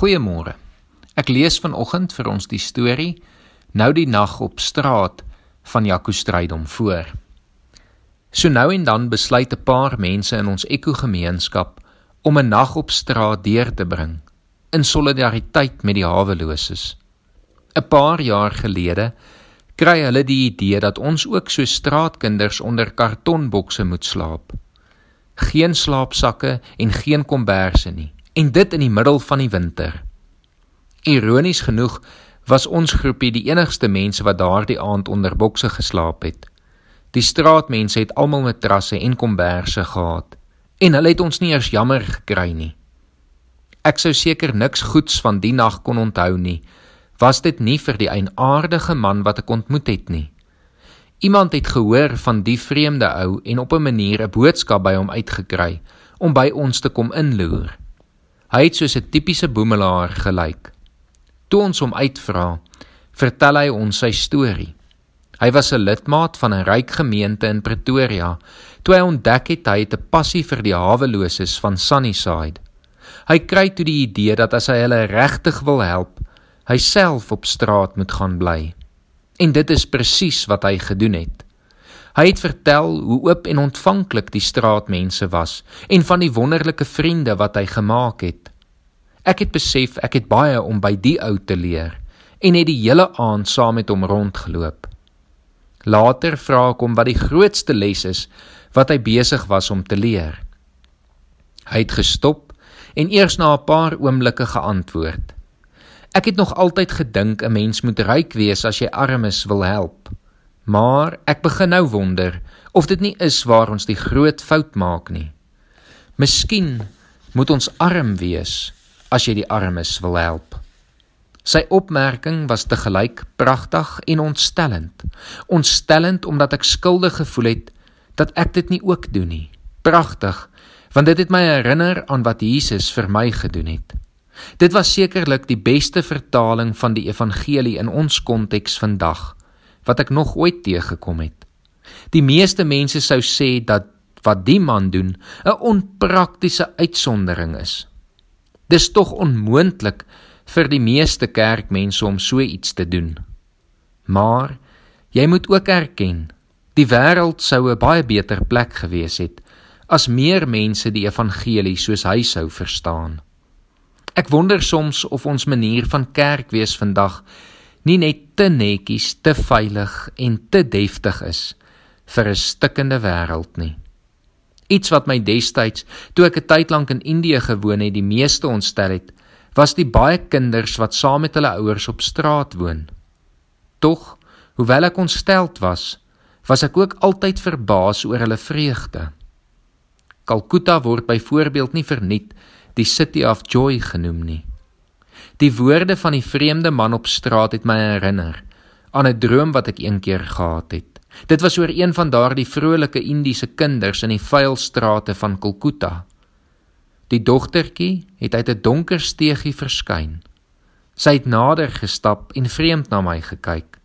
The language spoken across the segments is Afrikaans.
Goeiemôre. Ek lees vanoggend vir ons die storie Nou die nag op straat van Jaco Strydom voor. So nou en dan besluit 'n paar mense in ons ekogemeenskap om 'n nag op straat deur te bring in solidariteit met die haweloses. 'n Paar jaar gelede kry hulle die idee dat ons ook so straatkinders onder kartonbokse moet slaap. Geen slaapsakke en geen komberse nie en dit in die middel van die winter. Ironies genoeg was ons groepie die enigste mense wat daardie aand onder bokse geslaap het. Die straatmense het almal matrasse en komberse gehad en hulle het ons nie eers jammer gekry nie. Ek sou seker niks goeds van die nag kon onthou nie. Was dit nie vir die eienaardige man wat ek ontmoet het nie. Iemand het gehoor van die vreemde ou en op 'n manier 'n boodskap by hom uitgekry om by ons te kom inloer. Hy het soos 'n tipiese boemelaar gelyk. Toe ons hom uitvra, vertel hy ons sy storie. Hy was 'n lidmaat van 'n ryk gemeente in Pretoria toe hy ontdek het hy het 'n passie vir die haweloses van Sunnyside. Hy kry toe die idee dat as hy hulle regtig wil help, hy self op straat moet gaan bly. En dit is presies wat hy gedoen het. Hy het vertel hoe oop en ontvanklik die straatmense was en van die wonderlike vriende wat hy gemaak het. Ek het besef ek het baie om by die ou te leer en het die hele aand saam met hom rondgeloop. Later vra ek hom wat die grootste les is wat hy besig was om te leer. Hy het gestop en eers na 'n paar oomblikke geantwoord. Ek het nog altyd gedink 'n mens moet ryk wees as jy armes wil help. Maar ek begin nou wonder of dit nie is waar ons die groot fout maak nie. Miskien moet ons arm wees as jy die armes wil help. Sy opmerking was te gelyk pragtig en ontstellend. Ontstellend omdat ek skuldig gevoel het dat ek dit nie ook doen nie. Pragtig want dit het my herinner aan wat Jesus vir my gedoen het. Dit was sekerlik die beste vertaling van die evangelie in ons konteks vandag wat ek nog ooit teëgekom het. Die meeste mense sou sê dat wat die man doen 'n onpraktiese uitsondering is. Dis tog onmoontlik vir die meeste kerkmense om so iets te doen. Maar jy moet ook erken, die wêreld sou 'n baie beter plek gewees het as meer mense die evangelie soos hy sou verstaan. Ek wonder soms of ons manier van kerk wees vandag nie net te netjies, te veilig en te deftig is vir 'n stikkende wêreld nie. Iets wat my destyds, toe ek 'n tyd lank in Indië gewoon het, die meeste ontstel het, was die baie kinders wat saam met hulle ouers op straat woon. Tog, hoewel ek ontsteld was, was ek ook altyd verbaas oor hulle vreugde. Kalkutta word byvoorbeeld nie verniet die City of Joy genoem nie. Die woorde van die vreemde man op straat het my herinner aan 'n droom wat ek eendag gehad het. Dit was oor een van daardie vrolike Indiese kinders in die vuil strate van Kolkata. Die dogtertjie het uit 'n donker steegie verskyn. Sy het nader gestap en vreemd na my gekyk.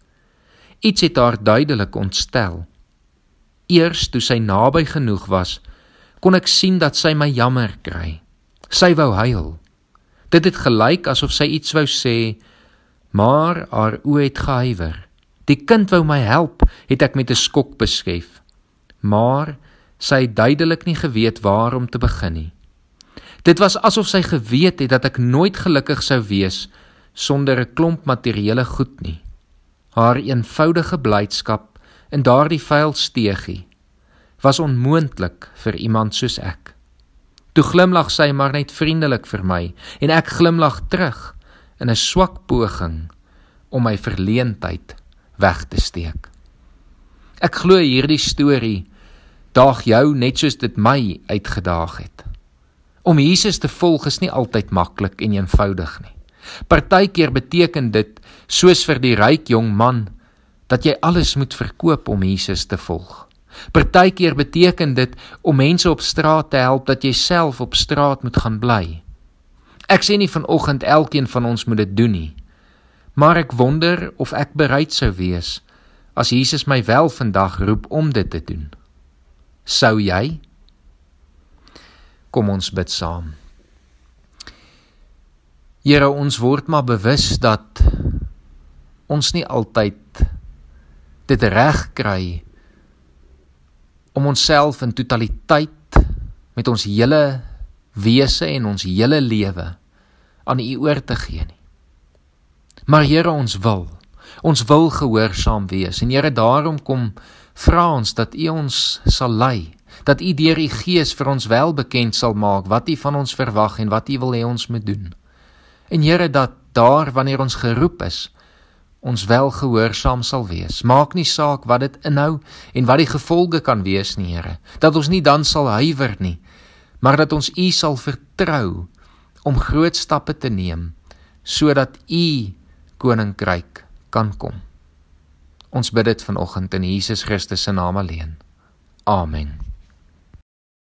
Iets het haar duidelik ontstel. Eers toe sy naby genoeg was, kon ek sien dat sy my jammer kry. Sy wou huil. Dit het gelyk asof sy iets wou sê, maar haar oë het gehuiwer. Die kind wou my help, het ek met 'n skok beskef. Maar sy het duidelik nie geweet waar om te begin nie. Dit was asof sy geweet het dat ek nooit gelukkig sou wees sonder 'n klomp materiële goed nie. Haar eenvoudige blydskap in daardie vuil steegie was onmoontlik vir iemand soos ek. Toe glimlag sy maar net vriendelik vir my en ek glimlag terug in 'n swak poging om my verleentheid weg te steek. Ek glo hierdie storie daag jou net soos dit my uitgedaag het. Om Jesus te volg is nie altyd maklik en eenvoudig nie. Partykeer beteken dit soos vir die ryk jong man dat jy alles moet verkoop om Jesus te volg. Partykeer beteken dit om mense op straat te help dat jy self op straat moet gaan bly. Ek sê nie vanoggend elkeen van ons moet dit doen nie. Maar ek wonder of ek bereid sou wees as Jesus my wel vandag roep om dit te doen. Sou jy? Kom ons bid saam. Here, ons word maar bewus dat ons nie altyd dit reg kry om onsself in totaliteit met ons hele wese en ons hele lewe aan U oor te gee nie. Maar Here, ons wil. Ons wil gehoorsaam wees en Here, daarom kom vra ons dat U ons sal lei, dat U deur U Gees vir ons wel bekend sal maak wat U van ons verwag en wat U wil hê ons moet doen. En Here dat daar wanneer ons geroep is, ons wel gehoorsaam sal wees. Maak nie saak wat dit inhou en wat die gevolge kan wees nie, Here. Dat ons nie dan sal huiwer nie, maar dat ons U sal vertrou om groot stappe te neem sodat U koninkryk kan kom. Ons bid dit vanoggend in Jesus Christus se naam alleen. Amen.